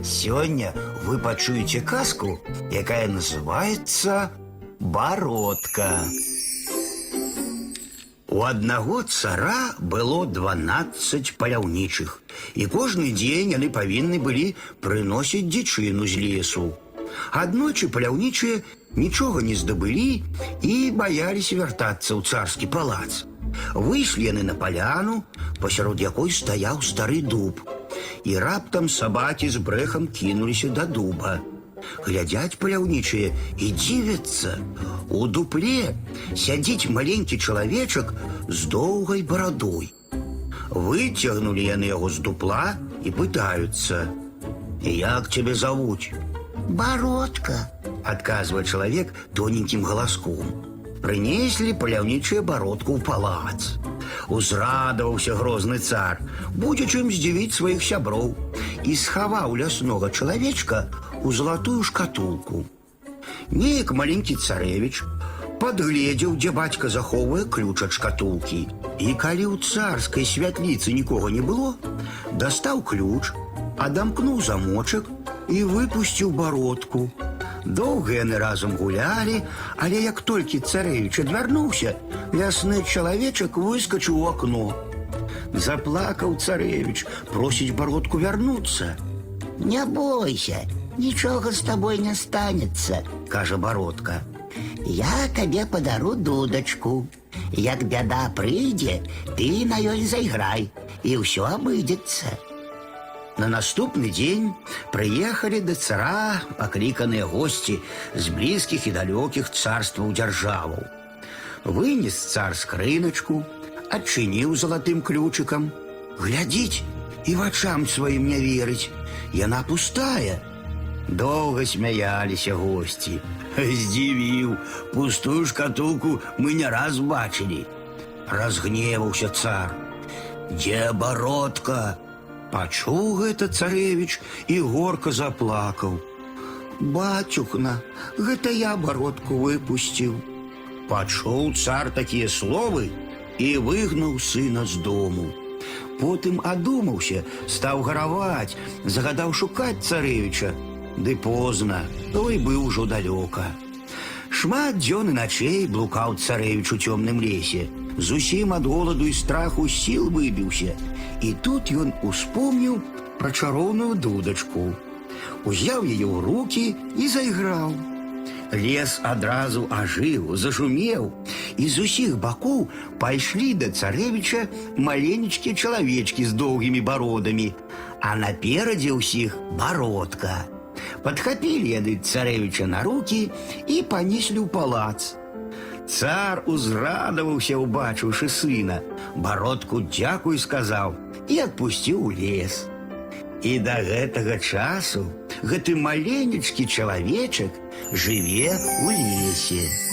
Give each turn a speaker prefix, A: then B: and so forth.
A: Сегодня вы пачуеце казку, якая называется «Бородка». У аднаго цара было 12 паляўнічых, і кожны дзень яны павінны былі прыносіць дзічыну з лесу. Аднойчы паляўнічыя нічога не здабылі і баяліся вяртацца ў царскі палац. Выйшлі яны на паляну, пасярод якой стаяў стары дуб. І раптам сабакі з брэхам кінуліся да дуба. Глядзяць паляўнічыя і дзівяцца. У дупле сядзіць маленькі чалавечак з доўгай барадой. Выцягнулі яны яго з дупла і пытаюцца: « Як цябе завуць?
B: Бородка.
A: адказвае чалавек тоненькім галаском. Прынеслі паляўнічыя бародку ў палац. Узрадаваўся грозны цар, будзе чым здзівіць сваіх сяброў і схаваў ляснога чалавечка у залатую шкатулку. Неяк маленькі царэвіч падгледзеў, дзе бацька захоўвае ключ ад шкатулкі. І калі ў царскай святліцы нікога не было, дастаў ключ, адамкнуў замочак і выпусціў бародку. Доўга яны разам гулялі, але як толькі царэвіч адвярнуўся, лясны чалавечак выскачыў у акно. Заплакаў царэвіч, просіць бародку вярнуцца.
B: Не бойся, нічога з табой не станецца.
A: кажа бародка.
B: Я табе падару дудачку. Як бяда прыйдзе, ты на ёй зайграй, і ўсё абыдзецца.
A: На наступны дзень прыехалі да цара пакліканыя госці з блізкіх і далёкіх царстваў дзяржаваў. Вынес цар скрыначку, адчыніў залатым ключыкам. Глядзіць і вачам сваім не верыць. Яна пустая. Доўга смяяліся госці. Здзівіў, пустую шкатулку мы не раз бачылі. Разгневаўся цар. Дзе бародка? Пачуў гэта царэвіч і горка заплакаў. Бацюхна, гэта я бародку выпусціў. Пачуў цар такія словы і выгнаў сына з дому. Потым адумаўся, стаў гараваць, загадаў шукаць царэвіча. Ды позна, той быў ужо далёка. Шмат дзён і начэй блукаў царэвіч у цёмным лесе. Зусім ад голаду і страху сіл выбіўся. І тут ён успомніў пра чароўную дудачку. Узяў яе ў руки і зайграў. Лес адразу ажыў, зашумеў, і з усіх бакоў пайшлі да царэвіча маленечкі чалавечкі з доўгімі бародамі, а наперадзе ўсіх бародка. Падхапілі яны царэвіча на руки і панеслі ў палац. Цар узрадаваўся, убачыўшы сына, бародку дзякуй сказаў і адпусціў у лес. І да гэтага часу гэты маленечкі чалавечак жыве ў лесе.